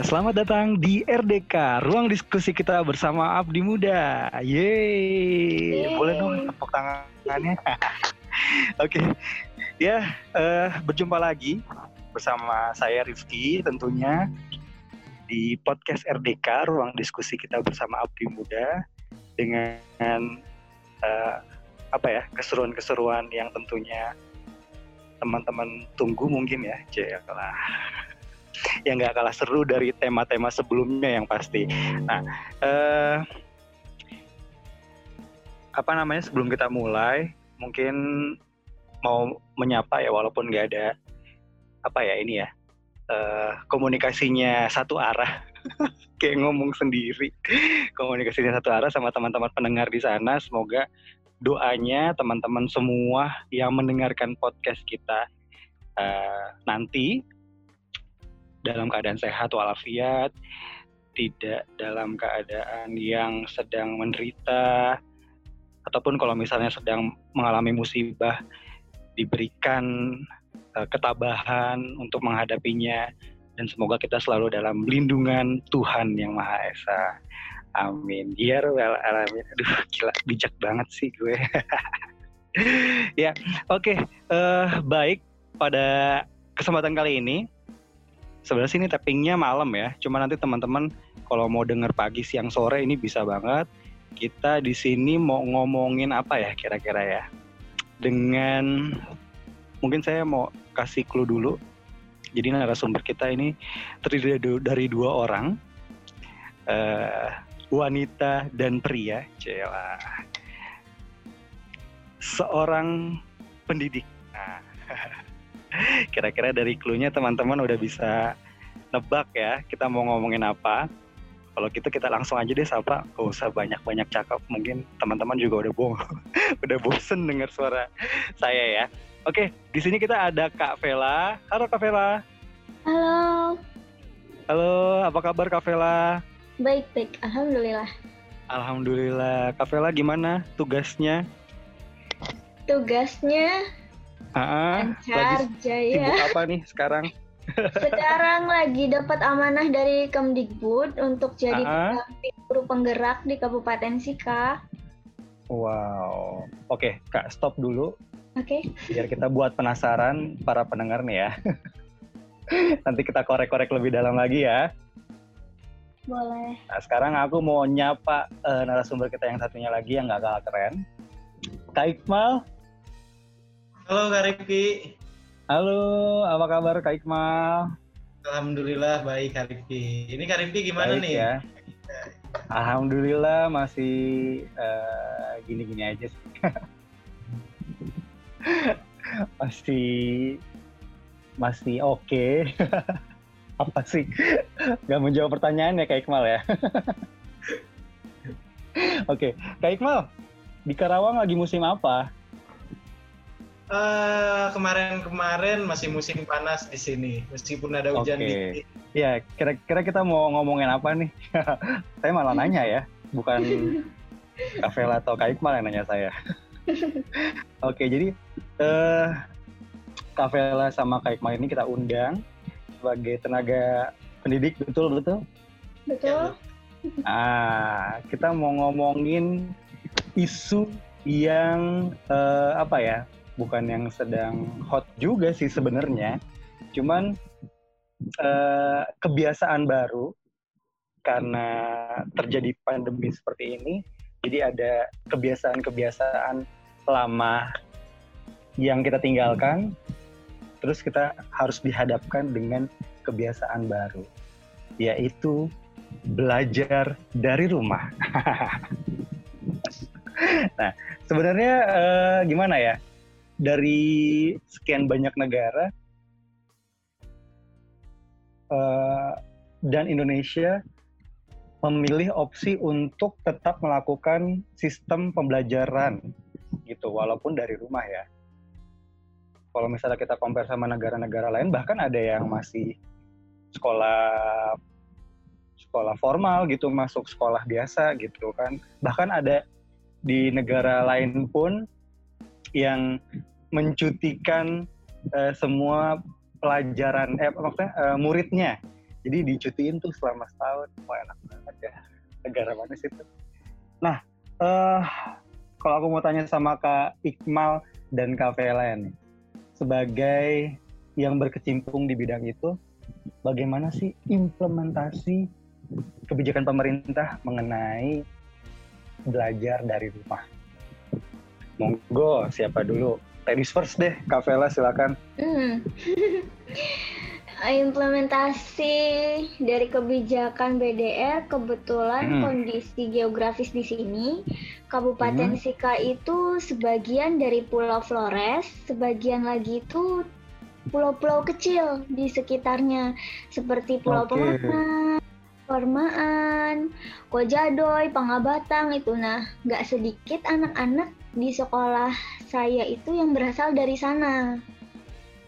Ya, selamat datang di RDK, ruang diskusi kita bersama Abdi Muda. Yeay, Yeay. boleh dong tepuk tangannya. Oke, ya eh, berjumpa lagi bersama saya Rifki tentunya di podcast RDK, ruang diskusi kita bersama Abdi Muda dengan eh, apa ya keseruan-keseruan yang tentunya teman-teman tunggu mungkin ya, lah yang nggak kalah seru dari tema-tema sebelumnya yang pasti. Nah, eh, apa namanya sebelum kita mulai, mungkin mau menyapa ya walaupun nggak ada apa ya ini ya eh, komunikasinya satu arah, kayak ngomong sendiri, komunikasinya satu arah sama teman-teman pendengar di sana. Semoga doanya teman-teman semua yang mendengarkan podcast kita eh, nanti dalam keadaan sehat walafiat, tidak dalam keadaan yang sedang menderita, ataupun kalau misalnya sedang mengalami musibah, diberikan uh, ketabahan untuk menghadapinya, dan semoga kita selalu dalam lindungan Tuhan Yang Maha Esa. Amin. Ya Rabbal Alamin. Aduh, gila, bijak banget sih gue. ya, oke. Okay. Uh, baik, pada kesempatan kali ini sebenarnya sini tappingnya malam ya. Cuma nanti teman-teman kalau mau denger pagi, siang, sore ini bisa banget. Kita di sini mau ngomongin apa ya kira-kira ya? Dengan mungkin saya mau kasih clue dulu. Jadi narasumber kita ini terdiri dari dua orang, uh, wanita dan pria, Cela. Seorang pendidik. Nah, Kira-kira dari clue-nya teman-teman udah bisa nebak ya kita mau ngomongin apa. Kalau gitu kita langsung aja deh sapa, gak usah banyak-banyak cakap. Mungkin teman-teman juga udah bohong, udah bosen dengar suara saya ya. Oke, di sini kita ada Kak Vela. Halo Kak Vela. Halo, Halo, apa kabar Kak Vela? baik-baik. Alhamdulillah. Alhamdulillah. Kak Vela gimana tugasnya? Tugasnya Ah, lancar lagi jaya. sibuk apa nih sekarang? Sekarang lagi dapat amanah dari Kemdikbud untuk jadi Ah. pendamping guru penggerak di Kabupaten Sika. Wow. Oke, Kak, stop dulu. Oke, biar kita buat penasaran para pendengar nih ya. Nanti kita korek-korek lebih dalam lagi ya. boleh. Nah, sekarang aku mau nyapa eh, narasumber kita yang satunya lagi yang gak kalah keren. Kak Iqmal. Halo Kak Rifki. Halo, apa kabar Kak Iqmal? Alhamdulillah baik Kak Rifki. Ini Kak Rifki gimana Baik nih? ya. Alhamdulillah masih eh, gini-gini aja sih. masih masih oke. apa sih? Gak menjawab pertanyaan ya Kak Iqmal ya. Oke, Kak Iqmal, di Karawang lagi musim apa? Eh, kemarin-kemarin masih musim panas di sini, meskipun ada hujan Oke. dikit. Ya, kira-kira kita mau ngomongin apa nih? saya malah nanya ya, bukan Kak Vela atau Kak Iqmal yang nanya saya. Oke, jadi eh Kak Vela sama Kak Iqmal ini kita undang sebagai tenaga pendidik, betul betul. Betul? Ah, kita mau ngomongin isu yang eh, apa ya? Bukan yang sedang hot juga sih sebenarnya. Cuman eh, kebiasaan baru karena terjadi pandemi seperti ini. Jadi ada kebiasaan-kebiasaan lama yang kita tinggalkan terus kita harus dihadapkan dengan kebiasaan baru yaitu belajar dari rumah. nah, sebenarnya eh, gimana ya? Dari sekian banyak negara eh, dan Indonesia memilih opsi untuk tetap melakukan sistem pembelajaran gitu, walaupun dari rumah ya. Kalau misalnya kita compare sama negara-negara lain, bahkan ada yang masih sekolah sekolah formal gitu masuk sekolah biasa gitu kan bahkan ada di negara lain pun yang mencutikan eh, semua pelajaran eh maksudnya eh, muridnya. Jadi dicutiin tuh selama setahun. Wah enak banget ya. Negara mana sih itu? Nah eh kalau aku mau tanya sama kak Iqmal dan kak Vela nih sebagai yang berkecimpung di bidang itu bagaimana sih implementasi kebijakan pemerintah mengenai belajar dari rumah? Monggo siapa dulu ladies first deh kak Vela silakan Hmm. Implementasi dari kebijakan BDR kebetulan Hmm. kondisi geografis di sini Kabupaten Hmm. Sika itu sebagian dari Pulau Flores, sebagian lagi itu pulau-pulau kecil di sekitarnya seperti Pulau Oke. Pematang, Permaan, Kojadoy, Pangabatang itu. Nah, nggak sedikit anak-anak di sekolah saya itu yang berasal dari sana.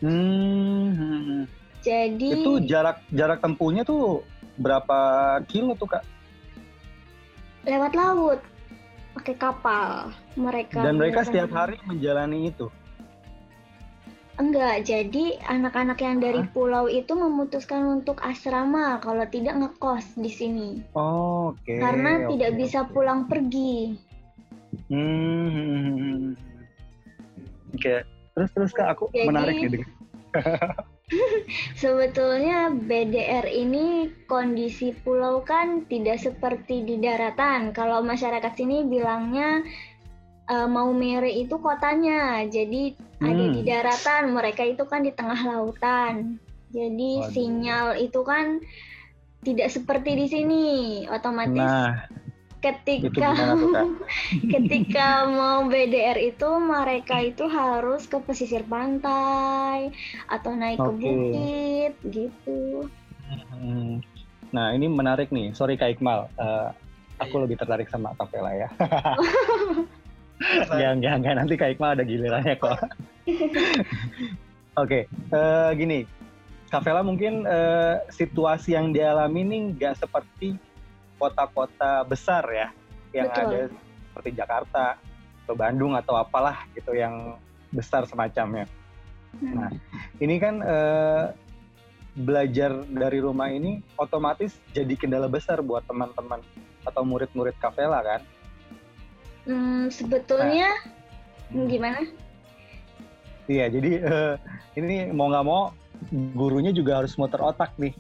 Hmm, Jadi itu jarak jarak tempuhnya tuh berapa kilo tuh kak? lewat laut pakai kapal mereka Dan mereka setiap hari menjalani itu. enggak jadi anak-anak yang dari Hah? pulau itu memutuskan untuk asrama kalau tidak ngekos di sini Oh, Oke. karena oke, tidak bisa oke. pulang pergi Hmm. Oke. Terus terus kak aku Jadi- menarik nih. sebetulnya BDR ini kondisi pulau kan tidak seperti di daratan kalau masyarakat sini bilangnya eh, mau mere itu kotanya jadi ada Hmm. di daratan mereka itu kan di tengah lautan jadi Waduh. sinyal itu kan tidak seperti di sini otomatis Nah, ketika ketika mau BDR itu mereka itu harus ke pesisir pantai atau naik ke Oke. bukit gitu. Nah ini menarik nih. Sorry kak Iqmal. Eh, aku lebih tertarik sama Kak Vela ya. Jangan, jangan, jangan. Nanti Kak Iqmal ada gilirannya kok. Oke, eh, gini. Kak Vela mungkin eh, situasi yang dialami ini nggak seperti kota-kota besar ya, yang Betul. ada seperti Jakarta atau Bandung atau apalah gitu yang besar semacamnya. Hmm. Nah, ini kan eh, belajar dari rumah ini otomatis jadi kendala besar buat teman-teman atau murid-murid Kak Vela kan? Hmm, sebetulnya gimana Iya, jadi eh, ini mau nggak mau gurunya juga harus muter otak nih,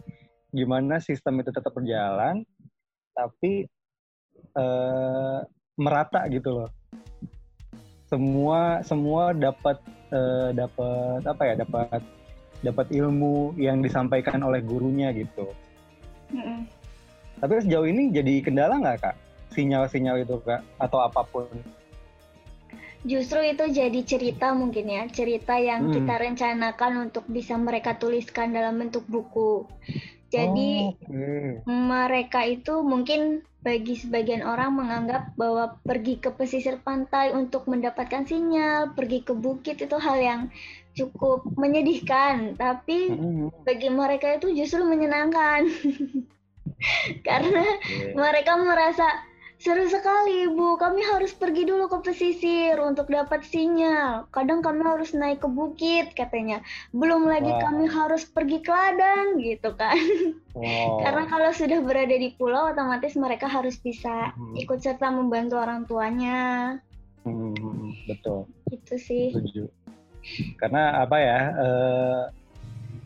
gimana sistem itu tetap berjalan, tapi eh, merata gitu loh. Semua semua dapat eh, dapat apa ya dapat dapat ilmu yang disampaikan oleh gurunya gitu. Mm-mm. Tapi sejauh ini jadi kendala nggak kak? Sinyal-sinyal itu kak atau apa pun? Justru itu jadi cerita mungkin ya, cerita yang Hmm. kita rencanakan untuk bisa mereka tuliskan dalam bentuk buku. Jadi Oh, oke. mereka itu mungkin bagi sebagian orang menganggap bahwa pergi ke pesisir pantai untuk mendapatkan sinyal, pergi ke bukit itu hal yang cukup menyedihkan, tapi bagi mereka itu justru menyenangkan. Karena Oke. mereka merasa seru sekali bu kami harus pergi dulu ke pesisir untuk dapat sinyal kadang kami harus naik ke bukit katanya belum lagi Wah. kami harus pergi ke ladang gitu kan Wow. karena kalau sudah berada di pulau otomatis mereka harus bisa Mhm. ikut serta membantu orang tuanya Hmm, betul. itu sih setuju karena apa ya eh,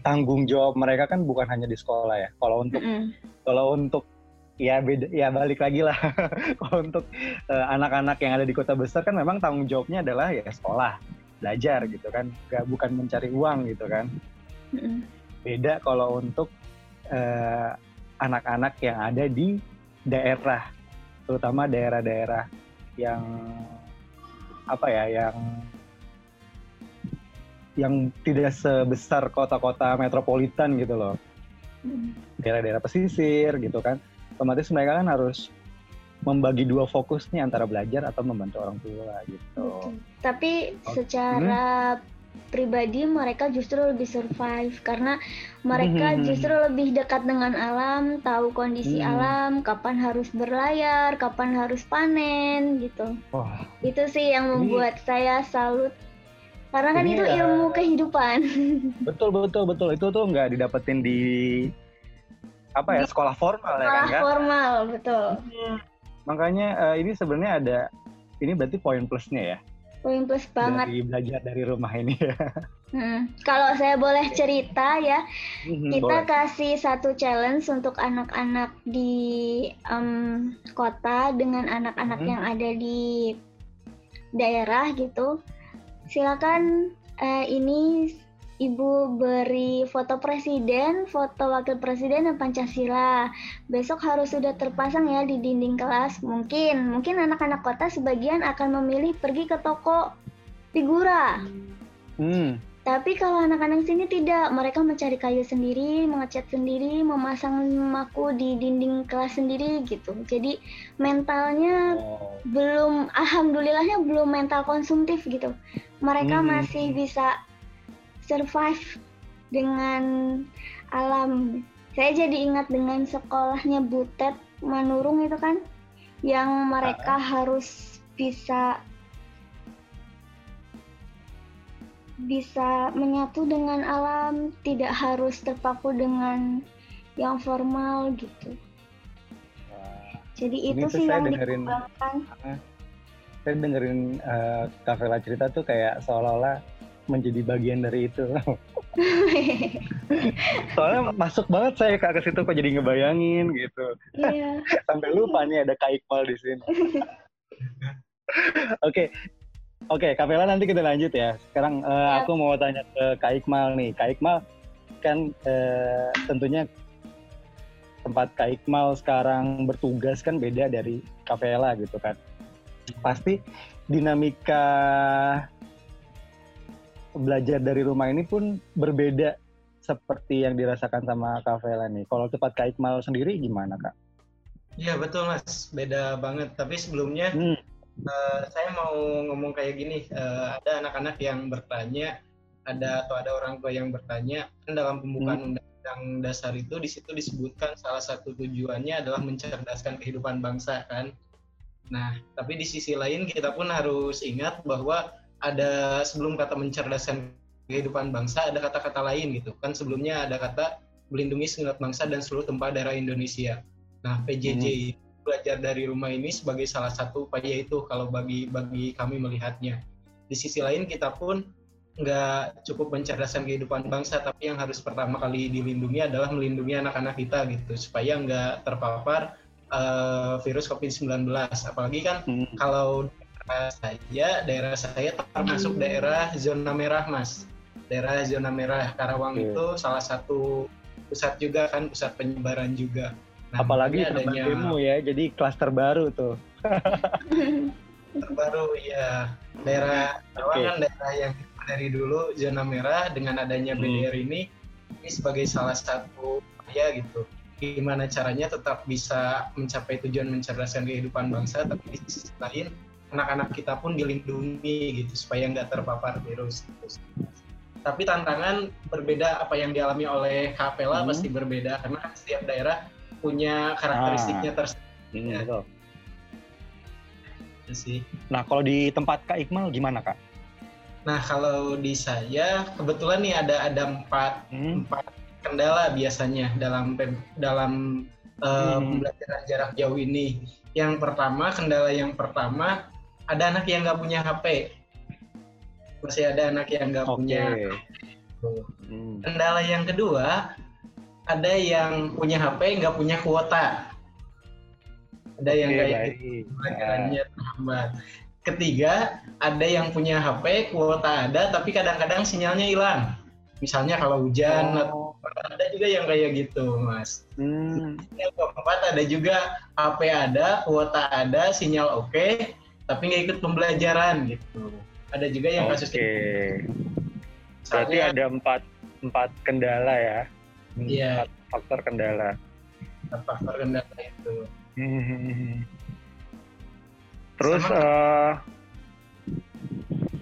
tanggung jawab mereka kan bukan hanya di sekolah ya kalau untuk Mm-mm. kalau untuk ya beda ya balik lagi lah. Untuk eh, anak-anak yang ada di kota besar kan memang tanggung jawabnya adalah ya sekolah belajar gitu kan. Gak, bukan mencari uang gitu kan. Beda kalau untuk eh, anak-anak yang ada di daerah terutama daerah-daerah yang apa ya yang yang tidak sebesar kota-kota metropolitan gitu loh. Daerah-daerah pesisir gitu kan otomatis mereka kan harus membagi dua fokus nih antara belajar atau membantu orang tua gitu Betul. Tapi Oh, secara pribadi mereka justru lebih survive karena mereka Hmm. justru lebih dekat dengan alam, tahu kondisi Hmm. alam, kapan harus berlayar, kapan harus panen gitu. wah Itu sih yang Ini- membuat saya salut. Karena kan Ini, itu ilmu eh, kehidupan. betul betul betul itu tuh nggak didapetin di apa ya sekolah formal ya kan Sekolah Kak? formal, betul. Makanya eh, ini sebenarnya ada ini berarti poin plusnya ya Poin plus banget. dari belajar dari rumah ini ya. Hmm. Kalau saya boleh cerita ya, Mhm, kita boleh. kasih satu challenge untuk anak-anak di em, kota dengan anak-anak Hmm. yang ada di daerah gitu. Silakan eh, ini ibu beri foto presiden, foto wakil presiden dan pancasila. Besok harus sudah terpasang ya di dinding kelas. Mungkin, mungkin anak-anak kota sebagian akan memilih pergi ke toko figura. Hmm, Tapi kalau anak-anak sini tidak, mereka mencari kayu sendiri, mengecat sendiri, memasang maku di dinding kelas sendiri gitu. Jadi mentalnya oh, belum, alhamdulillahnya belum mental konsumtif gitu. Mereka Hmm. masih bisa survive dengan alam. Saya jadi ingat dengan sekolahnya Butet Manurung itu kan, yang mereka harus bisa bisa menyatu dengan alam, tidak harus terpaku dengan yang formal gitu. Jadi itu tuh sih saya yang dengerin. dikembangkan. saya dengerin eh, Kak Vela cerita tuh kayak seolah-olah menjadi bagian dari itu. Soalnya masuk banget saya ke situ kok jadi ngebayangin gitu. Iya. Sampai lupa nih ada Kak Iqbal di sini. Oke. Oke, Kak Vela nanti kita lanjut ya. Sekarang eh, Siap. aku mau tanya ke Kak Iqmal nih. Kak Iqmal kan eh, tentunya tempat Kak Iqmal sekarang bertugas kan beda dari Kak Vela gitu kan. Pasti dinamika belajar dari rumah ini pun berbeda seperti yang dirasakan sama Kak Vela nih. Kalau tempat Kak Iqmal sendiri gimana Kak? Iya betul mas, beda banget. Tapi sebelumnya Hmm. eh, saya mau ngomong kayak gini, eh, ada anak-anak yang bertanya, ada atau ada orang tua yang bertanya, kan dalam pembukaan undang-undang dasar itu di situ disebutkan salah satu tujuannya adalah mencerdaskan kehidupan bangsa kan. Nah, tapi di sisi lain kita pun harus ingat bahwa ada sebelum kata mencerdaskan kehidupan bangsa ada kata-kata lain gitu kan sebelumnya ada kata melindungi segenap bangsa dan seluruh tempat daerah Indonesia. Nah, PJJ belajar dari rumah ini sebagai salah satu upaya itu kalau bagi bagi kami melihatnya. Di sisi lain kita pun nggak cukup mencerdaskan kehidupan bangsa, tapi yang harus pertama kali dilindungi adalah melindungi anak-anak kita gitu supaya nggak terpapar eh, virus COVID-19. Apalagi kan Hmm. kalau saya, daerah saya termasuk daerah zona merah, Mas. Daerah zona merah Karawang Oke. itu salah satu pusat juga kan, pusat penyebaran juga. Nah, Apalagi adanya demo ya, jadi klaster baru tuh. terbaru ya daerah Karawang Oke. kan daerah yang dari dulu zona merah dengan adanya Hmm. BDR ini ini sebagai salah satu upaya gitu gimana caranya tetap bisa mencapai tujuan mencerdaskan kehidupan bangsa tapi di sisi lain anak-anak kita pun dilindungi gitu supaya nggak terpapar virus gitu. tapi tantangan berbeda apa yang dialami oleh Kapela Hmm. pasti berbeda karena setiap daerah punya karakteristiknya tersendiri Hmm, Ya. betul. sih Nah, kalau di tempat Kak Iqmal gimana Kak? Nah kalau di saya kebetulan nih ada ada empat Hmm. empat kendala biasanya dalam dalam eh, Hmm. pembelajaran jarak jauh ini. Yang pertama kendala yang pertama ada anak yang nggak punya HP. Masih ada anak yang nggak Oke. punya. Hmm. Kendala yang kedua ada yang punya HP nggak punya kuota. Ada yang kayak gitu terhambat. Ketiga, ada yang punya HP, kuota ada, tapi kadang-kadang sinyalnya hilang. Misalnya kalau hujan, atau Oh. ada juga yang kayak gitu, Mas. Hmm. Yang keempat, ada juga HP ada, kuota ada, sinyal oke, tapi nggak ikut pembelajaran gitu. Ada juga yang kasus Oke. kayak gitu. Berarti ada empat empat kendala ya. Iya. Empat faktor kendala. faktor kendala itu. Hmm. Terus, Sama- eh,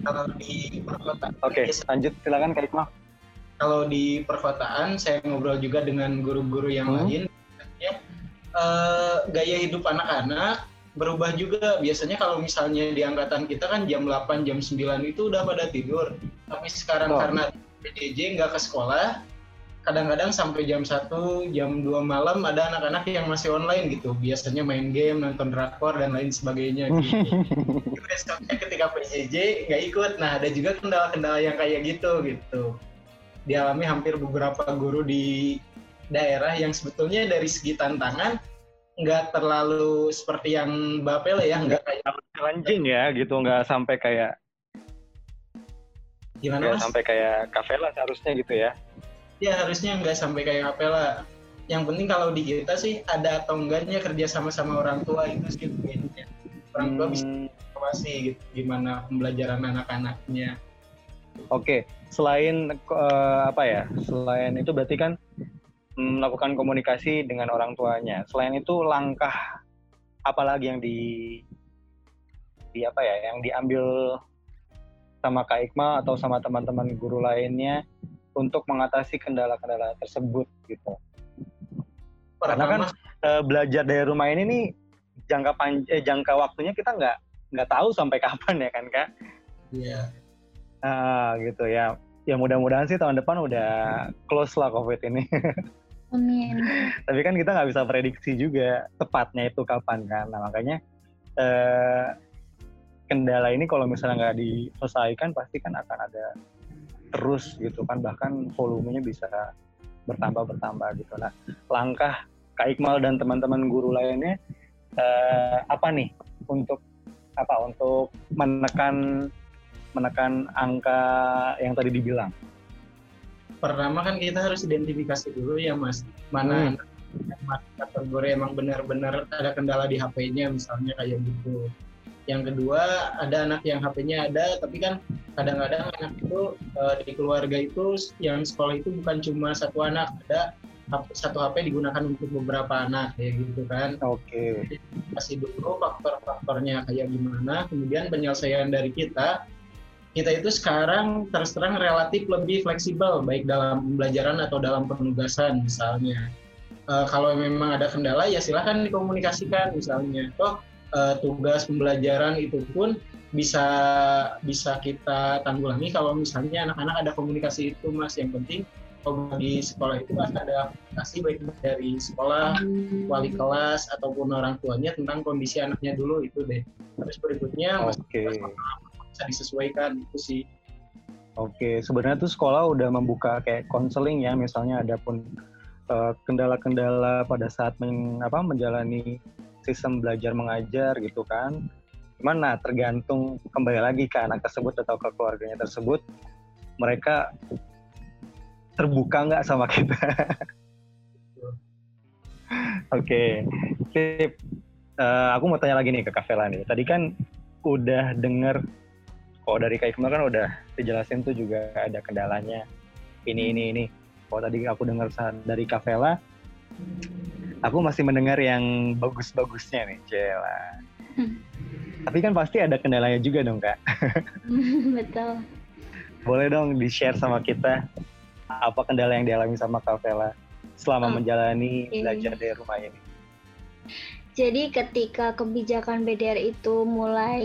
Kalau di perkotaan, oke, biasa- lanjut silakan Kak Iqmal. kalau di perkotaan saya ngobrol juga dengan guru-guru yang Hmm. lain biasanya, eh, gaya hidup anak-anak berubah juga biasanya kalau misalnya di angkatan kita kan jam 8 jam 9 itu udah pada tidur tapi sekarang Oh. karena PJJ nggak ke sekolah kadang-kadang sampai jam 1, jam 2 malam ada anak-anak yang masih online gitu. Biasanya main game, nonton drakor dan lain sebagainya gitu. Besoknya ketika PJJ nggak ikut. Nah, ada juga kendala-kendala yang kayak gitu gitu. Dialami hampir beberapa guru di daerah yang sebetulnya dari segi tantangan nggak terlalu seperti yang Bapel ya, nggak kayak challenging ya gitu, nggak sampai kayak gimana nggak mas? sampai kayak kafela seharusnya gitu ya. Ya harusnya nggak sampai kayak Kapela. Yang penting kalau di kita sih ada atau enggaknya kerja sama-sama orang tua itu sih poinnya. Orang tua bisa Hmm, informasi gitu gimana pembelajaran anak-anaknya. Oke, selain eh, apa ya? Selain itu berarti kan melakukan komunikasi dengan orang tuanya. Selain itu langkah apa lagi yang di di apa ya? Yang diambil sama Kak Iqmal atau sama teman-teman guru lainnya untuk mengatasi kendala-kendala tersebut gitu. Karena kan eh, belajar dari rumah ini nih jangka panj eh, jangka waktunya kita nggak nggak tahu sampai kapan ya kan kak? ya Ah, gitu ya. Ya mudah-mudahan sih tahun depan udah close lah COVID ini. Amin. Tapi kan kita nggak bisa prediksi juga tepatnya itu kapan kan. Nah makanya eh, kendala ini kalau misalnya nggak diselesaikan pasti kan akan ada terus gitu kan. Bahkan volumenya bisa bertambah bertambah gitu. Nah langkah Kak Iqmal dan teman-teman guru lainnya eh, apa nih untuk apa untuk menekan menekan angka yang tadi dibilang. Pertama kan kita harus identifikasi dulu ya mas mana anak kategori emang benar-benar ada kendala di HP-nya misalnya kayak gitu. Yang kedua ada anak yang HP-nya ada tapi kan kadang-kadang anak itu eh, di keluarga itu yang sekolah itu bukan cuma satu anak ada satu HP digunakan untuk beberapa anak kayak gitu kan. Oke. kasih dulu faktor-faktornya kayak gimana, kemudian penyelesaian dari kita, kita itu sekarang terus terang relatif lebih fleksibel, baik dalam pembelajaran atau dalam penugasan misalnya. Eh, kalau memang ada kendala ya silahkan dikomunikasikan misalnya. Toh eh, tugas pembelajaran itu pun bisa bisa kita tanggulangi kalau misalnya anak-anak ada komunikasi itu mas yang penting kalau di sekolah itu pasti ada komunikasi baik dari sekolah wali kelas ataupun orang tuanya tentang kondisi anaknya dulu itu deh. Terus berikutnya mas- Oke. Bisa disesuaikan itu sih. Oke, sebenarnya tuh sekolah udah membuka kayak konseling ya, misalnya ada pun eh, kendala-kendala pada saat men- apa, menjalani sistem belajar mengajar gitu kan. Cuman nah tergantung kembali lagi ke anak tersebut atau ke keluarganya tersebut, mereka terbuka nggak sama kita. Oke, sip. Eh, aku mau tanya lagi nih ke Kavela nih. Tadi kan udah denger kalau dari Kak Iqmal kan udah dijelasin tuh juga ada kendalanya ini ini ini. Kalau tadi aku dengar dari Kavela, aku masih mendengar yang bagus-bagusnya nih, Cela. Hmm. Tapi kan pasti ada kendalanya juga dong kak. Betul. Boleh dong di-share sama kita apa kendala yang dialami sama Kavela selama Oh, menjalani oke. belajar dari rumah ini. Jadi ketika kebijakan BDR itu mulai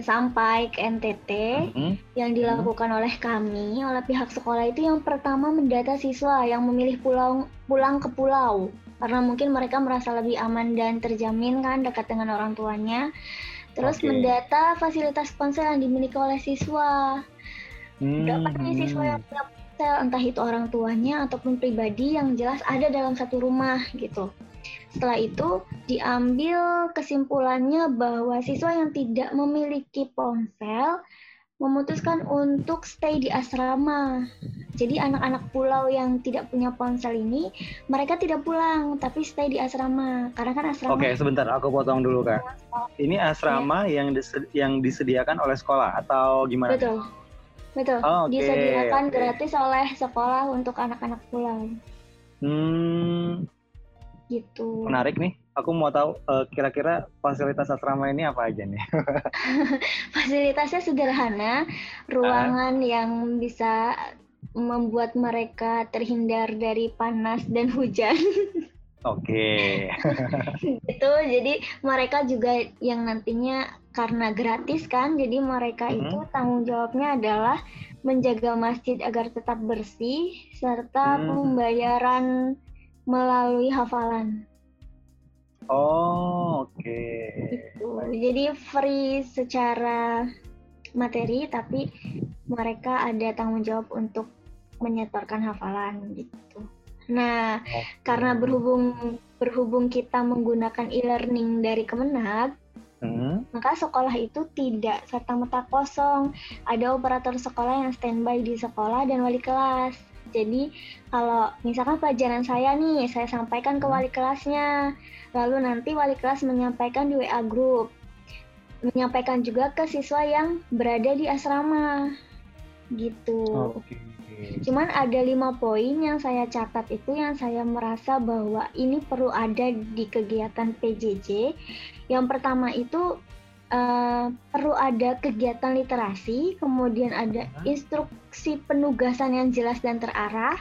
sampai ke NTT, Hmm? yang dilakukan oleh kami, oleh pihak sekolah itu yang pertama mendata siswa yang memilih pulang pulang ke pulau karena mungkin mereka merasa lebih aman dan terjamin kan dekat dengan orang tuanya. Terus Oke. mendata fasilitas ponsel yang dimiliki oleh siswa. Berapa nih siswa yang punya ponsel, entah itu orang tuanya ataupun pribadi yang jelas ada dalam satu rumah gitu. Setelah itu diambil kesimpulannya bahwa siswa yang tidak memiliki ponsel memutuskan untuk stay di asrama. Jadi anak-anak pulau yang tidak punya ponsel ini mereka tidak pulang tapi stay di asrama karena kan asrama Oke, sebentar, aku potong dulu kak. Ini asrama yang dis- yang disediakan oleh sekolah atau gimana? betul betul Oh, oke, disediakan oke. gratis oleh sekolah untuk anak-anak pulau Hmm, gitu. menarik nih. Aku mau tahu eh, kira-kira fasilitas asrama ini apa aja nih? Fasilitasnya sederhana, ruangan yang bisa membuat mereka terhindar dari panas dan hujan. Oke. gitu. Jadi mereka juga yang nantinya karena gratis kan, jadi mereka Mhm. itu tanggung jawabnya adalah menjaga masjid agar tetap bersih serta Hmm. pembayaran melalui hafalan. Oh, oke. Gitu. Jadi free secara materi, tapi mereka ada tanggung jawab untuk menyetorkan hafalan gitu. Nah, Oke. karena berhubung berhubung kita menggunakan e-learning dari Kemenag, Hmm, maka sekolah itu tidak serta-merta kosong. Ada operator sekolah yang standby di sekolah dan wali kelas. Jadi kalau misalkan pelajaran saya nih, saya sampaikan ke wali kelasnya, lalu nanti wali kelas menyampaikan di WA group, menyampaikan juga ke siswa yang berada di asrama, gitu. Oke. Cuman ada lima poin yang saya catat itu yang saya merasa bahwa ini perlu ada di kegiatan PJJ. Yang pertama itu eh, perlu ada kegiatan literasi, kemudian ada Hmm. instruksi penugasan yang jelas dan terarah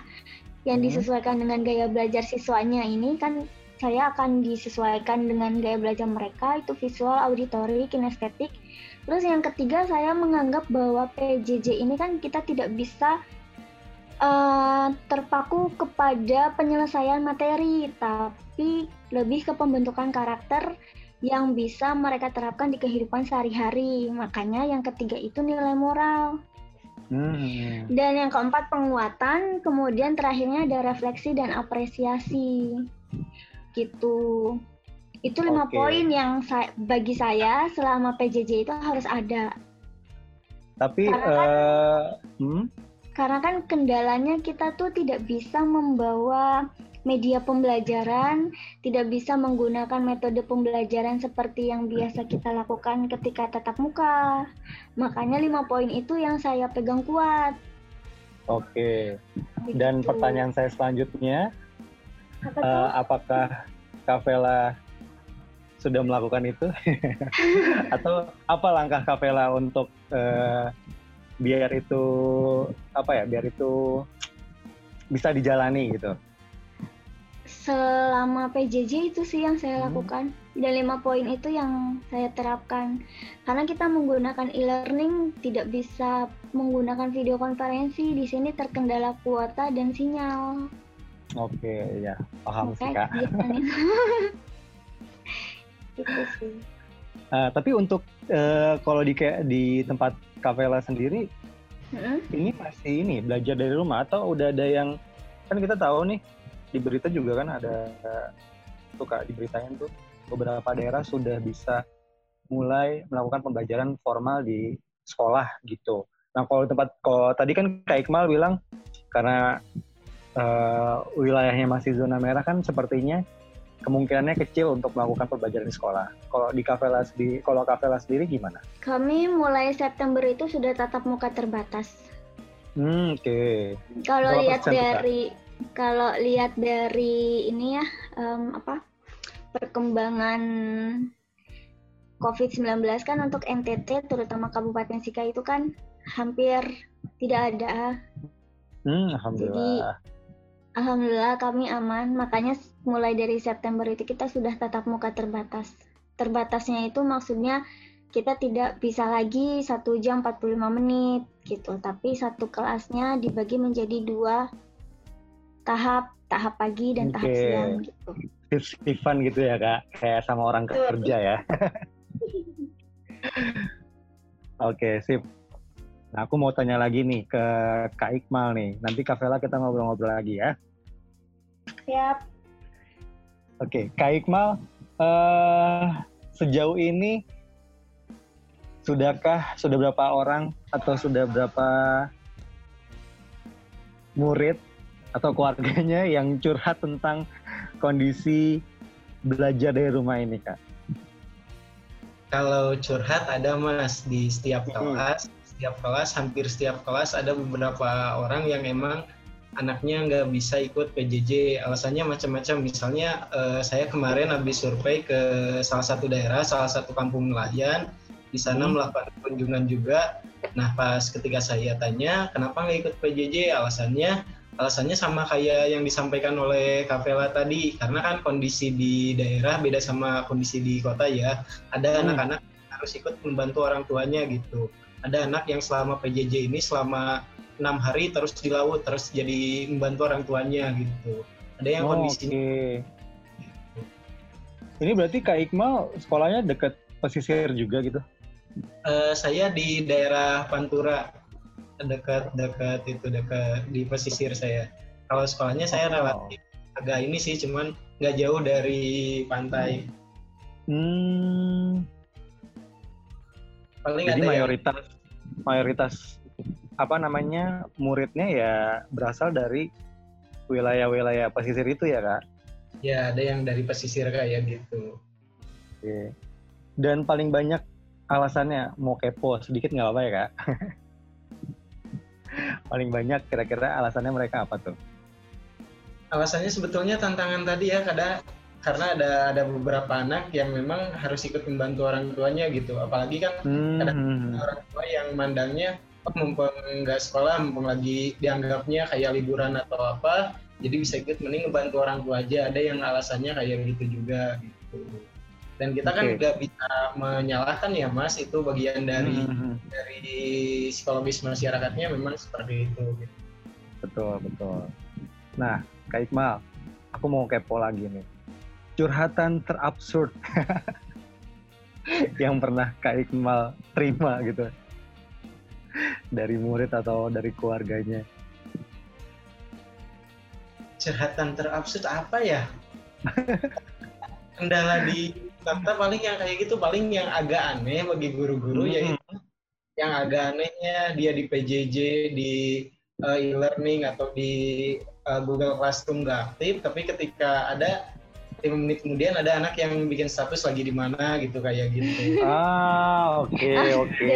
yang Hmm. disesuaikan dengan gaya belajar siswanya ini kan saya akan disesuaikan dengan gaya belajar mereka itu visual, auditory, kinestetik. Terus yang ketiga saya menganggap bahwa PJJ ini kan kita tidak bisa eh, terpaku kepada penyelesaian materi, tapi lebih ke pembentukan karakter yang bisa mereka terapkan di kehidupan sehari-hari. Makanya yang ketiga itu nilai moral. Hmm. Dan yang keempat penguatan, kemudian terakhirnya ada refleksi dan apresiasi. Gitu. Itu lima Oke. poin yang sa- bagi saya selama PJJ itu harus ada. Tapi Karena kan- eh, hmm? Karena kan kendalanya kita tuh tidak bisa membawa media pembelajaran, tidak bisa menggunakan metode pembelajaran seperti yang biasa kita lakukan ketika tatap muka. Makanya lima poin itu yang saya pegang kuat. Oke. Dan Begitu. pertanyaan saya selanjutnya, Apa tuh? apakah Kavela sudah melakukan itu? Atau apa langkah Kavela untuk eh, biar itu apa ya? Biar itu bisa dijalani gitu. Selama PJJ itu sih yang saya Hmm. lakukan. Dan lima poin itu yang saya terapkan. Karena kita menggunakan e-learning tidak bisa menggunakan video konferensi. Di sini terkendala kuota dan sinyal. Oke, ya paham sih Makanya kak. gitu sih. Eh, tapi untuk eh, kalau di kayak di tempat Kavela sendiri, Mm-mm. ini masih ini belajar dari rumah atau udah ada yang kan kita tahu nih di berita juga kan ada tuh kak diberitain tuh beberapa daerah sudah bisa mulai melakukan pembelajaran formal di sekolah gitu. Nah kalau tempat kalau tadi kan Kak Iqmal bilang karena eh, wilayahnya masih zona merah kan sepertinya kemungkinannya kecil untuk melakukan pembelajaran di sekolah. Kalau di Kavela sendiri, kalau Kavela sendiri gimana? Kami mulai September itu sudah tatap muka terbatas. Hmm, oke. Kalau Berapa lihat dari kalau lihat dari ini ya em, apa perkembangan COVID-19 kan untuk NTT terutama Kabupaten Sika itu kan hampir tidak ada. Hmm, alhamdulillah. Alhamdulillah kami aman. Makanya mulai dari September itu kita sudah tatap muka terbatas. Terbatasnya itu maksudnya kita tidak bisa lagi satu jam 45 menit gitu. Tapi satu kelasnya dibagi menjadi dua tahap, tahap pagi dan tahap Oke. siang gitu. Shiftan gitu ya kak, kayak sama orang Betul. kerja ya. Oke, sip. Nah, aku mau tanya lagi nih ke Kak Iqmal nih. Nanti Kak Vela kita ngobrol-ngobrol lagi ya. Siap. Oke, Kak Iqmal, eh, sejauh ini sudahkah sudah berapa orang atau sudah berapa murid atau keluarganya yang curhat tentang kondisi belajar dari rumah ini, Kak? Kalau curhat ada mas di setiap Hmm. kelas, setiap kelas hampir setiap kelas ada beberapa orang yang emang anaknya nggak bisa ikut PJJ. Alasannya macam-macam. Misalnya eh, saya kemarin habis survei ke salah satu daerah, salah satu kampung nelayan. Di sana Hmm. melakukan kunjungan juga. Nah pas ketika saya tanya kenapa nggak ikut PJJ, alasannya alasannya sama kayak yang disampaikan oleh Kavela tadi karena kan kondisi di daerah beda sama kondisi di kota ya ada Hmm. anak-anak harus ikut membantu orang tuanya gitu. Ada anak yang selama PJJ ini selama enam hari terus di laut terus jadi membantu orang tuanya gitu. Ada yang Oh, kondisinya Ini berarti Kak Iqmal sekolahnya deket pesisir juga gitu? Eh, saya di daerah Pantura dekat dekat itu dekat di pesisir saya. Kalau sekolahnya saya Oh. relatif agak ini sih cuman nggak jauh dari pantai. Hmm, Paling jadi ada yang- mayoritas mayoritas apa namanya muridnya ya berasal dari wilayah-wilayah pesisir itu ya kak? ya ada yang dari pesisir kayak gitu. Oke. Dan paling banyak alasannya mau kepo sedikit nggak apa-apa ya kak? paling banyak kira-kira alasannya mereka apa tuh? Alasannya sebetulnya tantangan tadi ya kadang karena ada ada beberapa anak yang memang harus ikut membantu orang tuanya gitu. Apalagi kan Hmm, orang tua yang mandangnya oh, mumpung nggak sekolah, mumpung lagi dianggapnya kayak liburan atau apa, jadi bisa ikut mending ngebantu orang tua aja. Ada yang alasannya kayak gitu juga gitu. Dan kita kan Oke. nggak bisa menyalahkan ya Mas, itu bagian dari hmm, dari psikologis masyarakatnya memang seperti itu. Gitu. betul betul. Nah Kak Iqmal, aku mau kepo lagi nih. Curhatan terabsurd yang pernah Kak Iqmal terima gitu dari murid atau dari keluarganya. Curhatan terabsurd apa ya? Kendala di Jakarta paling yang kayak gitu paling yang agak aneh bagi guru-guru Hmm. yaitu yang agak anehnya dia di PJJ di uh, e-learning atau di uh, Google Classroom nggak aktif tapi ketika ada lima menit kemudian ada anak yang bikin status lagi di mana gitu kayak gitu Ah, oke, oke.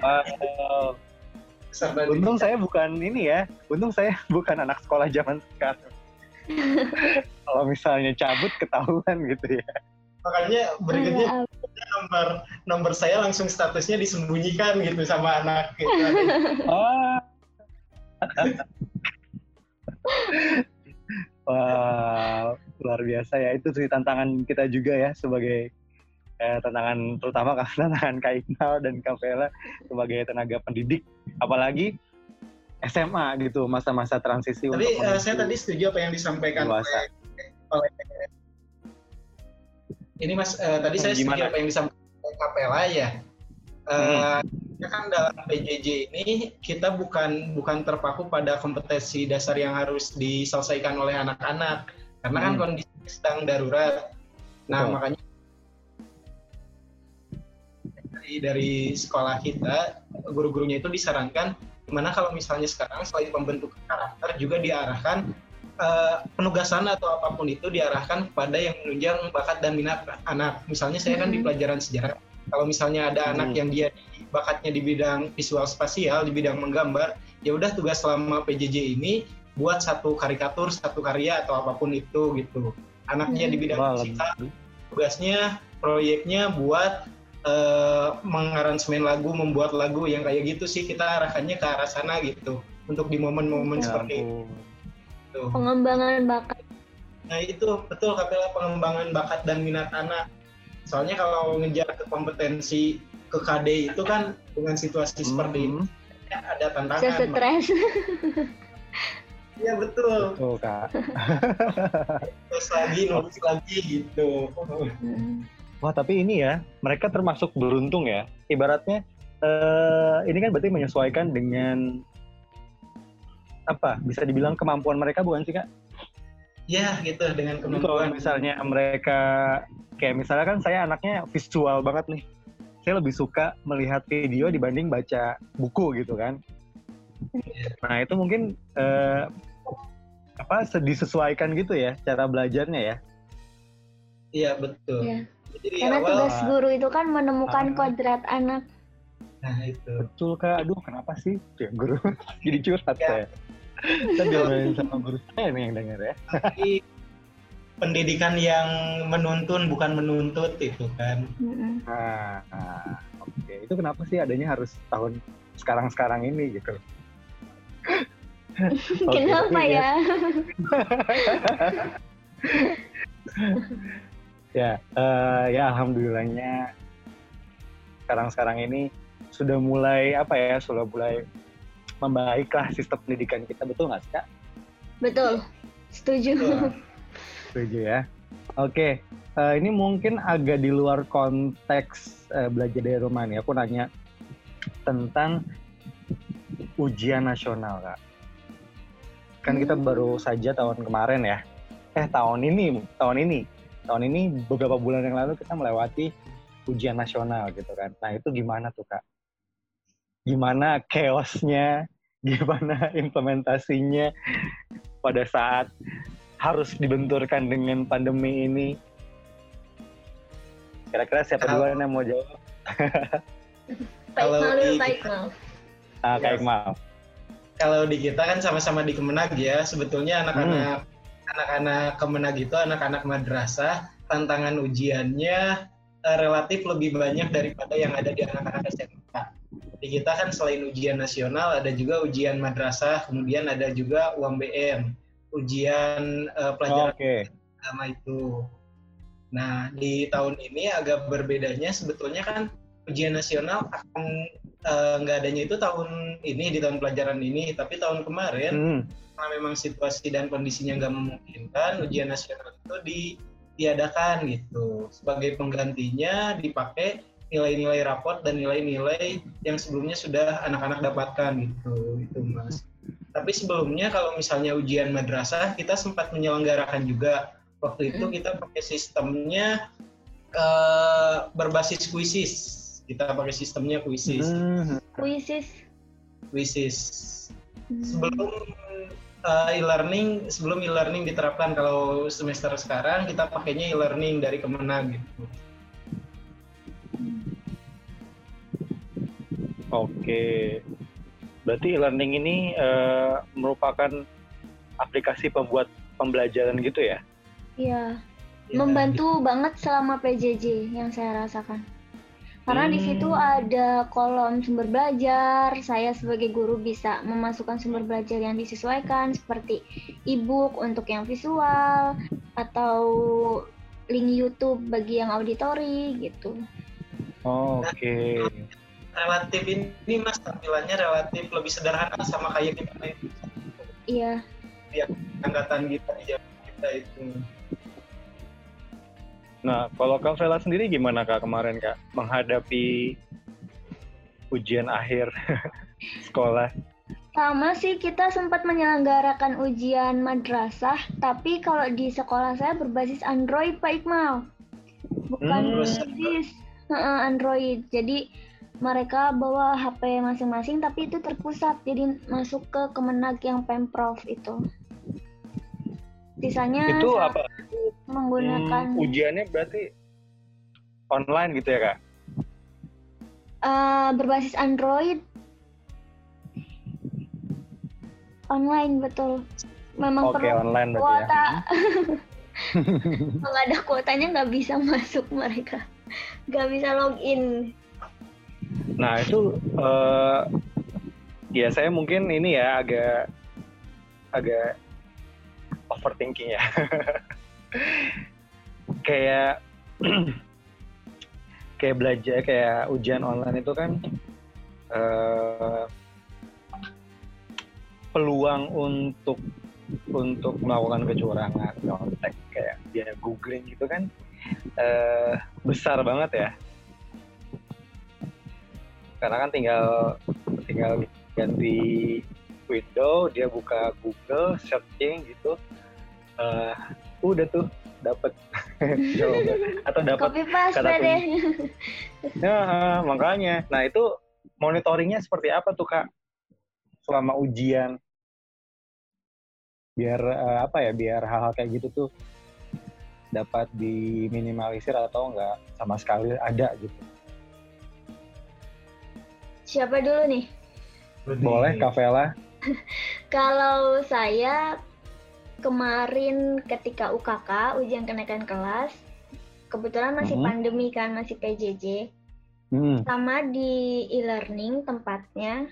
Wow. Serta di- Untung saya bukan ini ya. Untung saya bukan anak sekolah zaman sekarang. Kalau misalnya cabut ketahuan gitu ya. makanya berikutnya Alah, nomor nomor saya langsung statusnya disembunyikan gitu sama anak gitu. Ah. Wah, luar biasa ya. Itu sih tantangan kita juga ya sebagai eh, tantangan terutama karena tantangan Kak Iqbal dan Kak Vela sebagai tenaga pendidik, apalagi SMA gitu, masa-masa transisi Tapi untuk eh, saya tadi setuju apa yang disampaikan dewasa. oleh ini Mas eh, tadi saya setuju Gimana? apa yang disampaikan Kapela ya. Eh, ya kan dalam PJJ ini kita bukan bukan terpaku pada kompetensi dasar yang harus diselesaikan oleh anak-anak karena kan Hmm. kondisi sedang darurat. Nah Betul. makanya dari, dari sekolah kita guru-gurunya itu disarankan gimana kalau misalnya sekarang selain pembentukan karakter juga diarahkan eh, penugasan atau apa pun itu diarahkan kepada yang menunjang bakat dan minat anak. Misalnya saya kan di Mhm. pelajaran sejarah, kalau misalnya ada anak Mhm. yang dia di- bakatnya di bidang visual spasial, di bidang menggambar, ya udah tugas selama PJJ ini buat satu karikatur, satu karya atau apa pun itu gitu. Anaknya di bidang musika, lebih- tugasnya proyeknya buat eh, mengaransemen lagu, membuat lagu yang kayak gitu sih kita arahkannya ke arah sana gitu untuk di momen-momen Ya seperti ampun. Itu. pengembangan bakat. Nah itu betul Kapela pengembangan bakat dan minat anak. Soalnya kalau ngejar ke kompetensi ke KD itu kan dengan situasi seperti ini Hmm, ada Saya tantangan. stres. Iya betul. Betul kak. Terus lagi nulis lagi gitu. Hmm. Wah tapi ini ya, mereka termasuk beruntung ya. Ibaratnya eh, ini kan berarti menyesuaikan dengan apa? Bisa dibilang kemampuan mereka bukan sih kak? Ya gitu dengan Jadi kalau kemampuan. misalnya mereka kayak misalnya kan saya anaknya visual banget nih. Saya lebih suka melihat video dibanding baca buku gitu kan. Nah itu mungkin eh, apa se- disesuaikan gitu ya cara belajarnya ya. Iya betul. Iya. Jadi di Karena awal, tugas guru itu kan menemukan Ah. kodrat anak. nah itu. Betul kak. Aduh kenapa sih ya, guru jadi curhat Ya. saya. Saya diomelin sama guru saya nih yang denger ya. Tapi pendidikan yang menuntun bukan menuntut itu kan. Mm-mm. Nah, nah, oke. Itu kenapa sih adanya harus tahun sekarang-sekarang ini gitu? Kenapa tapi ya? Ya, uh, ya alhamdulillahnya sekarang-sekarang ini sudah mulai apa ya, sudah mulai membaiklah sistem pendidikan kita, betul nggak sih kak? Betul, setuju. Setuju ya. Oke, uh, ini mungkin agak di luar konteks uh, belajar dari rumah nih. Aku nanya tentang ujian nasional kak. Kan kita hmm. baru saja tahun kemarin ya. Eh tahun ini, tahun ini tahun ini beberapa bulan yang lalu kita melewati ujian nasional gitu kan. Nah itu gimana tuh kak? Gimana chaosnya? Gimana implementasinya pada saat harus dibenturkan dengan pandemi ini? Kira-kira siapa dulu yang mau jawab? Kalau di kita, ah, Kak Iqmal. Kalau di kita kan sama-sama di Kemenag ya, sebetulnya anak-anak hmm anak-anak kemenag itu anak-anak madrasah tantangan ujiannya uh, relatif lebih banyak daripada yang ada di anak-anak SMK. Di kita kan selain ujian nasional ada juga ujian madrasah, kemudian ada juga UMBM, ujian uh, pelajaran okay. agama itu. Nah, di tahun ini agak berbedanya sebetulnya kan ujian nasional akan eh, nggak uh, adanya itu tahun ini di tahun pelajaran ini, tapi tahun kemarin hmm karena memang situasi dan kondisinya nggak memungkinkan ujian nasional itu ditiadakan gitu sebagai penggantinya dipakai nilai-nilai raport dan nilai-nilai yang sebelumnya sudah anak-anak dapatkan gitu itu mas. Tapi sebelumnya kalau misalnya ujian madrasah kita sempat menyelenggarakan juga. Waktu itu hmm. kita pakai sistemnya uh, berbasis kuisis. Kita pakai sistemnya kuisis. Kuisis. Kuisis. Sebelum uh, e-learning sebelum e-learning diterapkan kalau semester sekarang kita pakainya e-learning dari Kemenag gitu. Oke. Berarti e-learning ini uh, merupakan aplikasi pembuat pembelajaran gitu ya? Iya. Ya, Membantu banget selama PJJ yang saya rasakan. Karena hmm. di situ hmm. ada kolom sumber belajar, saya sebagai guru bisa memasukkan sumber belajar yang disesuaikan seperti e-book untuk yang visual atau link YouTube bagi yang auditori gitu. Oh, Oke. Okay. Relatif ini mas tampilannya relatif lebih sederhana sama kayak kita itu. Iya. Yang angkatan kita di kita itu. Nah, kalau Kak Vela sendiri gimana Kak kemarin Kak menghadapi ujian akhir sekolah? Sama sih kita sempat menyelenggarakan ujian madrasah, tapi kalau di sekolah saya berbasis Android Pak Iqmal. Bukan hmm. berbasis Android. Jadi mereka bawa HP masing-masing tapi itu terpusat jadi masuk ke Kemenag yang Pemprov itu. Sisanya itu apa? Menggunakan hmm, ujiannya berarti online gitu ya kak? Uh, berbasis Android. Online betul. Memang Oke, perlu online ya. kuota. Ya. Kalau ada kuotanya nggak bisa masuk mereka, nggak bisa login. Nah itu uh, ya saya mungkin ini ya agak agak overthinking ya. kayak kayak belajar kayak ujian online itu kan uh, peluang untuk untuk melakukan kecurangan kontak kayak dia googling gitu kan uh, besar banget ya. Karena kan tinggal tinggal ganti window dia buka Google searching gitu. Uh, udah tuh dapat jawaban atau dapat kata deh. ya makanya. Nah itu monitoringnya seperti apa tuh kak? Selama ujian. Biar uh, apa ya biar hal-hal kayak gitu tuh dapat diminimalisir atau enggak sama sekali ada gitu. Siapa dulu nih? Boleh Kavela kalau saya kemarin ketika UKK ujian kenaikan kelas kebetulan masih hmm. pandemi kan masih PJJ hmm. sama di e-learning tempatnya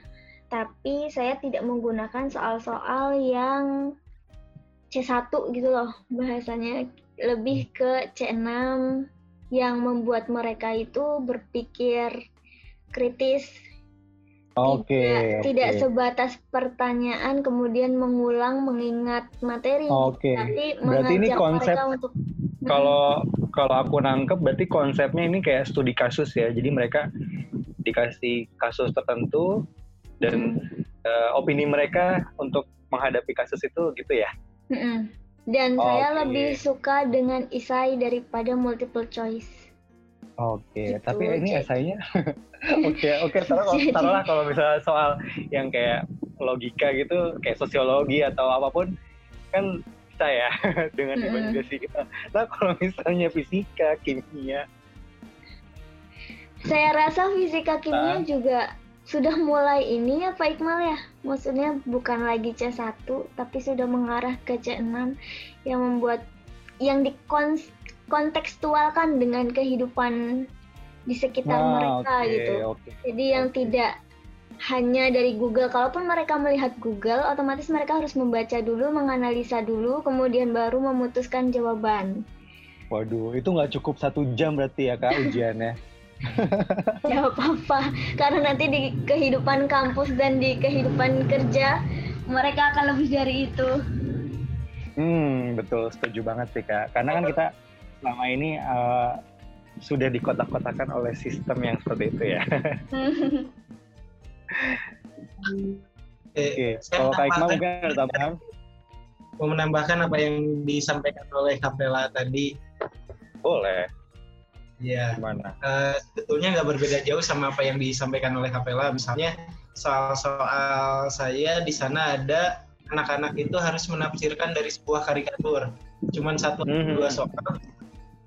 tapi saya tidak menggunakan soal-soal yang C1 gitu loh bahasanya lebih ke C6 yang membuat mereka itu berpikir kritis. Oke. tidak, oke. tidak sebatas pertanyaan kemudian mengulang mengingat materi, Oke. tapi Berarti ini konsep untuk Kalau kalau aku nangkep berarti konsepnya ini kayak studi kasus ya. Jadi mereka dikasih kasus tertentu dan eh, opini mereka untuk menghadapi kasus itu gitu ya. Mm-mm. Dan saya Oke. lebih suka dengan isai daripada multiple choice. Oke, Gitu, tapi ini jadi- esainya oke oke taruh taruhlah kalau misalnya soal yang kayak logika gitu kayak sosiologi atau apa pun kan bisa ya dengan imajinasi kita. Nah kalau misalnya fisika, kimia, Saya rasa fisika kimia Ah. juga sudah mulai ini ya Pak Iqmal ya. Maksudnya bukan lagi C1 tapi sudah mengarah ke C6 yang membuat yang dikontekstualkan dengan kehidupan di sekitar Nah, mereka oke, gitu. Oke. Jadi yang Oke. tidak hanya dari Google. Kalaupun mereka melihat Google, otomatis mereka harus membaca dulu, menganalisa dulu, kemudian baru memutuskan jawaban. Waduh, itu nggak cukup satu jam berarti ya kak ujiannya. Ya apa-apa, karena nanti di kehidupan kampus dan di kehidupan kerja mereka akan lebih dari itu. Hmm, betul, setuju banget sih kak. Karena kan kita selama ini eh, sudah dikotak-kotakan oleh sistem yang seperti itu ya. Eh, Oke, kalau kak Iqmal menambahkan- mungkin ada tambahan? mau menambahkan apa yang disampaikan oleh Kapela tadi. Boleh. Ya, Gimana? eh, sebetulnya nggak berbeda jauh sama apa yang disampaikan oleh Kapela. Misalnya soal-soal saya di sana ada anak-anak itu harus menafsirkan dari sebuah karikatur. Cuman satu atau Mhm. dua soal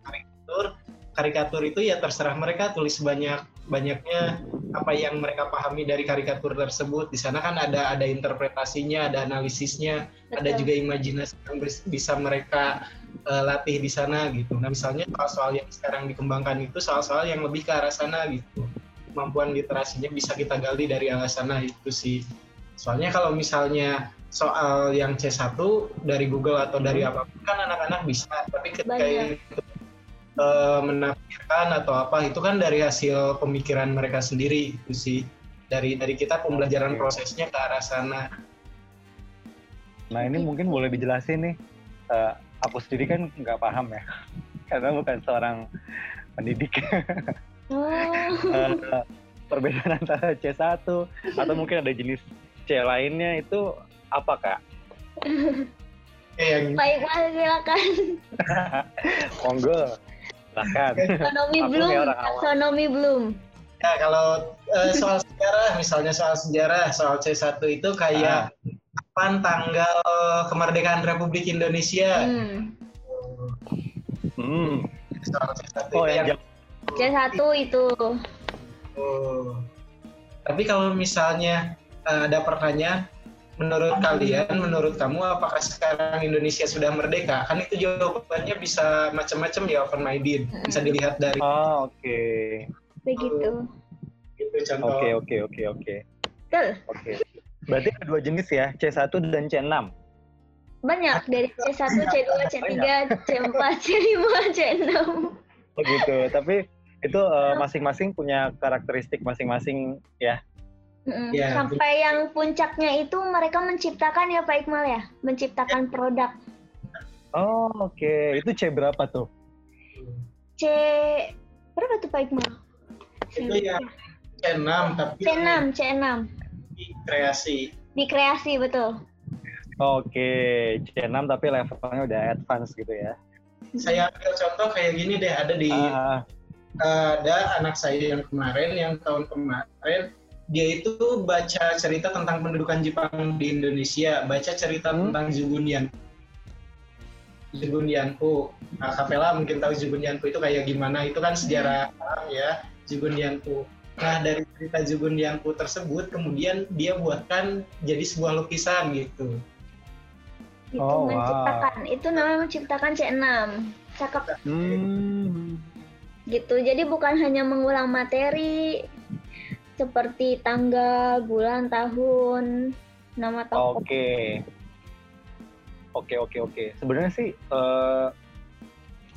karikatur. Karikatur itu ya terserah mereka tulis banyak banyaknya apa yang mereka pahami dari karikatur tersebut. Di sana kan ada ada interpretasinya, ada analisisnya, ada Betul. juga imajinasi yang bis- bisa mereka eh, latih di sana gitu. Nah misalnya soal-soal yang sekarang dikembangkan itu soal-soal yang lebih ke arah sana gitu. Kemampuan literasinya bisa kita gali dari arah sana itu sih. Soalnya kalau misalnya soal yang C1 dari Google atau dari apa pun kan anak-anak bisa, tapi ketika Banyak. yang itu, eh, menafsirkan atau apa itu kan dari hasil pemikiran mereka sendiri itu sih. Dari dari kita pembelajaran Oke. prosesnya ke arah sana. Nah ini mungkin boleh dijelasin nih. Eh, aku sendiri kan nggak paham ya, karena bukan seorang pendidik. Oh, Eh, perbedaan antara C1 atau mungkin ada jenis C lainnya itu apa kak? Eh, yang Pak Iqbal silakan. Monggo, silahkan. Taksonomi Aku belum, taksonomi belum. Ya kalau eh, soal sejarah, misalnya soal sejarah, soal C1 itu kayak kapan tanggal kemerdekaan Republik Indonesia. Hmm. Hmm. Soal C1 Oh yang yang jam- C1 itu. Oh. Tapi kalau misalnya eh, ada pertanyaan, menurut kalian, menurut kamu, apakah sekarang Indonesia sudah merdeka? Kan itu jawabannya bisa macam-macam ya, open minded. Bisa dilihat dari Oh oke, Begitu. itu contoh. oke oke oke oke Betul. oke. Berarti ada dua jenis ya, C1 dan C6. Banyak dari C1, C2, C3, C4, C5, C6. Begitu. Tapi itu eh, masing-masing punya karakteristik masing-masing ya. Mm, Ya, Sampai yang puncaknya itu mereka menciptakan ya Pak Iqmal ya, menciptakan produk. Oh oke, itu C berapa tuh? C berapa tuh Pak Iqmal? Itu yang C6, tapi C6, C6 di kreasi. di kreasi betul. Oke, C6 tapi levelnya udah advance gitu ya. Saya ambil contoh kayak gini deh, ada di Ah, ada anak saya yang kemarin, yang tahun kemarin, dia itu baca cerita tentang pendudukan Jepang di Indonesia, baca cerita Hmm. tentang Jugunyan. Jugunyanku. Nah, Kapela mungkin tahu Jugunyanku itu kayak gimana, itu kan sejarah Jepang ya, Jugunyanku. Nah, dari cerita Jugunyanku tersebut, kemudian dia buatkan jadi sebuah lukisan gitu. Itu Oh, wow. menciptakan. Itu namanya menciptakan C6. Cakep hmm. gitu. Jadi bukan hanya mengulang materi seperti tanggal, bulan, tahun, nama tokoh. Oke. Oke, oke, oke. Sebenarnya sih eh,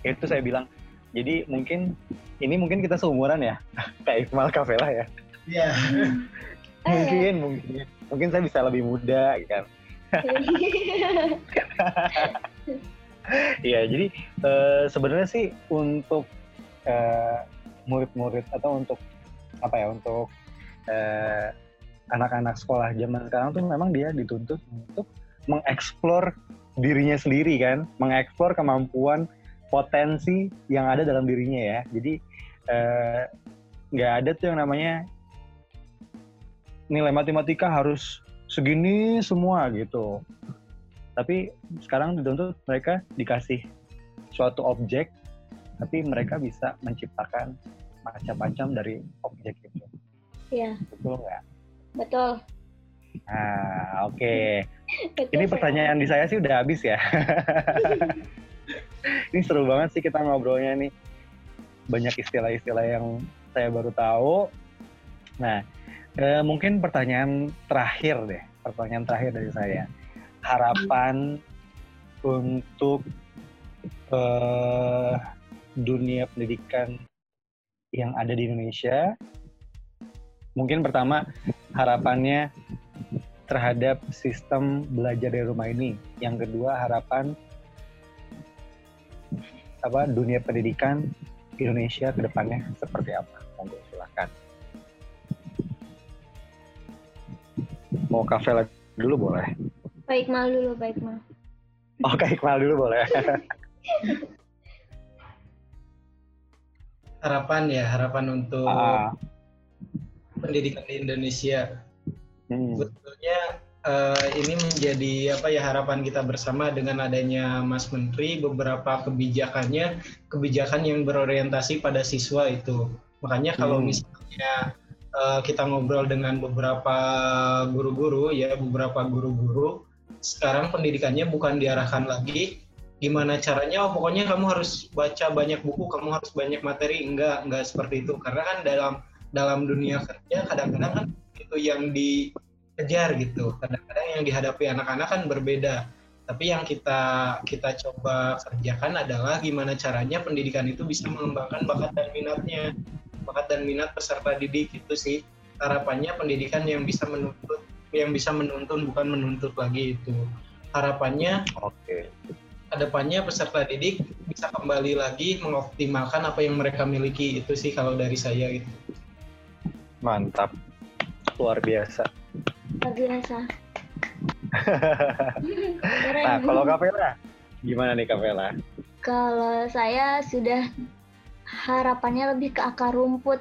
itu saya bilang jadi mungkin ini mungkin kita seumuran ya. Kayak Iqmal Kavela ya. Iya. Oh, ya. mungkin mungkin. Mungkin saya bisa lebih muda kan. Iya, jadi eh, sebenarnya sih untuk eh, murid-murid atau untuk apa ya untuk eh, anak-anak sekolah zaman sekarang tuh memang dia dituntut untuk mengeksplor dirinya sendiri kan, mengeksplor kemampuan potensi yang ada dalam dirinya ya. Jadi eh, nggak ada tuh yang namanya nilai matematika harus segini semua gitu. Tapi sekarang dituntut mereka dikasih suatu objek, tapi mereka bisa menciptakan macam-macam dari objek itu. Iya, Betul nggak? betul. Nah, oke. Betul, Ini pertanyaan di saya sih udah habis ya. Ini seru banget sih kita ngobrolnya nih. Banyak istilah-istilah yang saya baru tahu. Nah, eh, mungkin pertanyaan terakhir deh. Pertanyaan terakhir dari saya. Harapan untuk eh, dunia pendidikan yang ada di Indonesia. Mungkin pertama harapannya terhadap sistem belajar dari rumah ini. Yang kedua harapan apa dunia pendidikan Indonesia ke depannya seperti apa? Monggo silakan. Mau kafe dulu boleh. Baik mal dulu, baik mal. Oh, Kak Iqbal dulu boleh. Harapan ya, harapan untuk Ah, pendidikan di Indonesia. hmm. Sebetulnya eh, ini menjadi apa ya harapan kita bersama dengan adanya Mas Menteri beberapa kebijakannya kebijakan yang berorientasi pada siswa itu. Makanya kalau Hmm. misalnya eh, kita ngobrol dengan beberapa guru-guru ya beberapa guru-guru sekarang pendidikannya bukan diarahkan lagi gimana caranya oh pokoknya kamu harus baca banyak buku kamu harus banyak materi enggak enggak seperti itu karena kan dalam dalam dunia kerja kadang-kadang kan itu yang dikejar gitu kadang-kadang yang dihadapi anak-anak kan berbeda tapi yang kita kita coba kerjakan adalah gimana caranya pendidikan itu bisa mengembangkan bakat dan minatnya bakat dan minat peserta didik itu sih harapannya pendidikan yang bisa menuntut yang bisa menuntun bukan menuntut lagi itu harapannya Oke. ke depannya peserta didik bisa kembali lagi mengoptimalkan apa yang mereka miliki itu sih kalau dari saya gitu Mantap. Luar biasa. Biasa. Nah, kalau Kavela, gimana nih Kavela? Kalau saya sudah harapannya lebih ke akar rumput,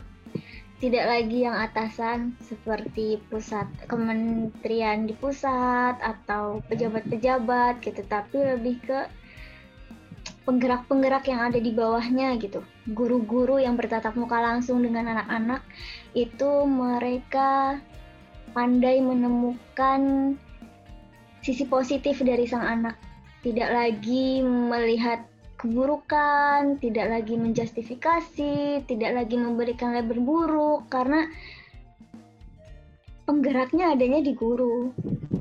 tidak lagi yang atasan seperti pusat kementerian di pusat atau pejabat-pejabat gitu, tapi lebih ke penggerak-penggerak yang ada di bawahnya gitu. Guru-guru yang bertatap muka langsung dengan anak-anak itu mereka pandai menemukan sisi positif dari sang anak. Tidak lagi melihat keburukan, tidak lagi menjustifikasi, tidak lagi memberikan label buruk karena penggeraknya adanya di guru.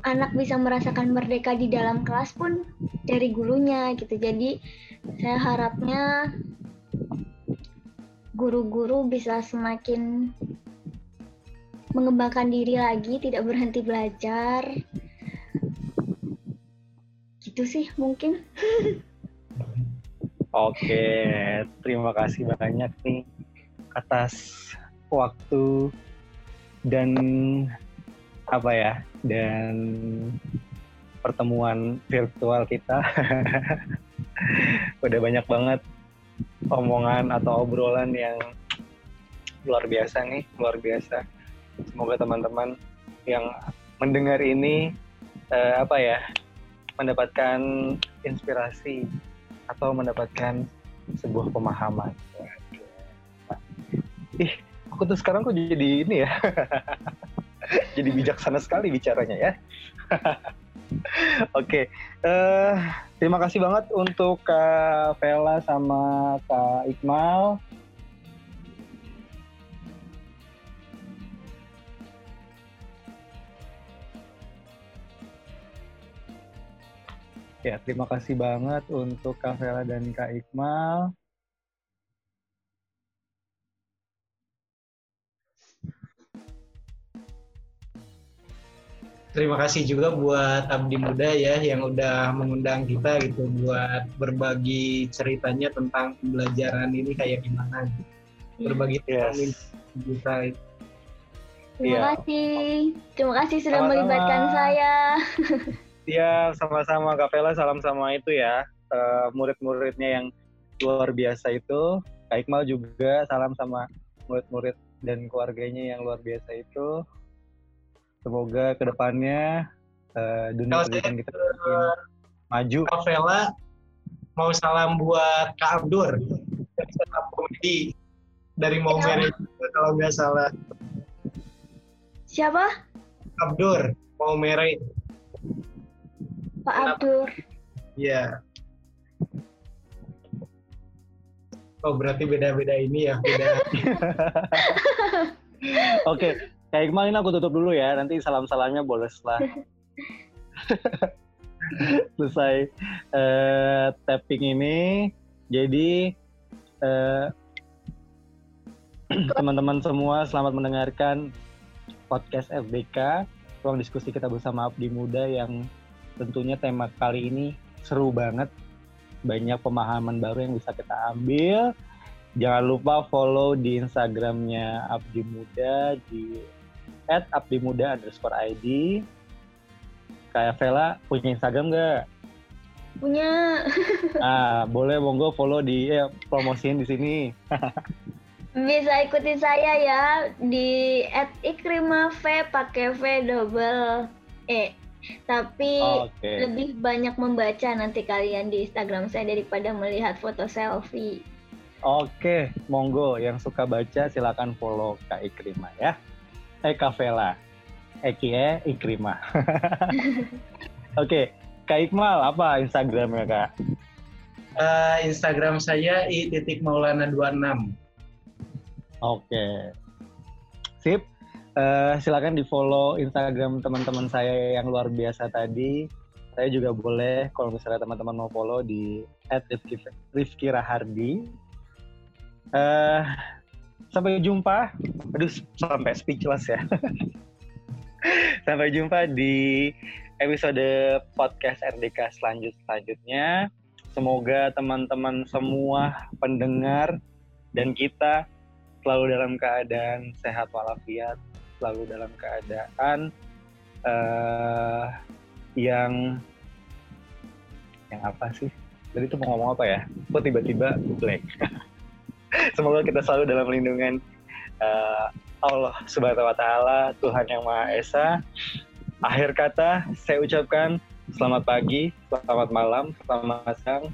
Anak bisa merasakan merdeka di dalam kelas pun dari gurunya gitu. Jadi saya harapnya guru-guru bisa semakin mengembangkan diri lagi, tidak berhenti belajar. Gitu sih mungkin. Oke, terima kasih banyak nih atas waktu dan apa ya dan pertemuan virtual kita. Udah banyak banget omongan atau obrolan yang luar biasa nih, luar biasa. Semoga teman-teman yang mendengar ini eh, apa ya mendapatkan inspirasi atau mendapatkan sebuah pemahaman. Ih, aku tuh sekarang kok jadi ini ya. jadi bijaksana sekali bicaranya ya. Oke, eh, terima kasih banget untuk Kak Vela sama Kak Iqmal. Ya, terima kasih banget untuk Kak Vela dan Kak Iqmal. Terima kasih juga buat Abdi Muda ya yang udah mengundang kita gitu buat berbagi ceritanya tentang pembelajaran ini kayak gimana. Gitu. Berbagi tentang Yes. kita. Terima Iya. kasih. Terima kasih sudah Sama-sama. melibatkan saya. Iya, sama-sama Kak Vela, salam sama itu ya. eh, murid-muridnya yang luar biasa itu. Kak Iqmal juga salam sama murid-murid dan keluarganya yang luar biasa itu. Semoga ke depannya eh, dunia pendidikan kita semakin maju. Kak Vela mau salam buat Kak Abdur komedi dari Mau Ya. Mere juga kalau nggak salah Siapa? Abdur Mau Mere Pak? Abdur. Iya. Oh berarti beda-beda ini ya beda. Oke, Kak Iqmal ini aku tutup dulu ya. Nanti salam-salamnya boleh setelah selesai eh, tapping ini. Jadi eh, teman-teman semua selamat mendengarkan podcast FBK ruang diskusi kita bersama Abdi Muda yang tentunya tema kali ini seru banget banyak pemahaman baru yang bisa kita ambil jangan lupa follow di Instagramnya Abdi Muda di @abdimuda underscore ID kayak Vela punya Instagram nggak? Punya Ah boleh monggo follow di eh, promosiin di sini. bisa ikuti saya ya di @ikrimah V pakai V double E. Tapi Oke. lebih banyak membaca nanti kalian di Instagram saya daripada melihat foto selfie. Oke, monggo yang suka baca silakan follow Kak Ikrimah ya. Eh Kak Vela. Eki eh Ikrimah. Oke, Kak Iqmal apa Instagramnya Kak? Eh, Instagram saya i titik maulana 26. Oke. Sip. Eh, silakan di follow Instagram teman-teman saya yang luar biasa tadi. Saya juga boleh kalau misalnya teman-teman mau follow di @rifki Rahardi. Eh, sampai jumpa. Aduh, sampai speechless ya. sampai jumpa di episode podcast RDK selanjut selanjutnya. Semoga teman-teman semua pendengar dan kita selalu dalam keadaan sehat walafiat, selalu dalam keadaan eh yang yang apa sih? Tadi itu mau ngomong apa ya? Kok tiba-tiba blank. Semoga kita selalu dalam lindungan eh, Allah Subhanahu wa taala, Tuhan yang Maha Esa. Akhir kata saya ucapkan selamat pagi, selamat malam, selamat siang,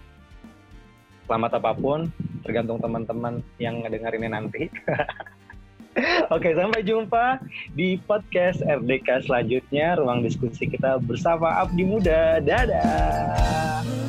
selamat apa pun, tergantung teman-teman yang ngedengar ini nanti. Oke, sampai jumpa di podcast RDK selanjutnya, ruang diskusi kita bersama Abdi Muda. Dadah!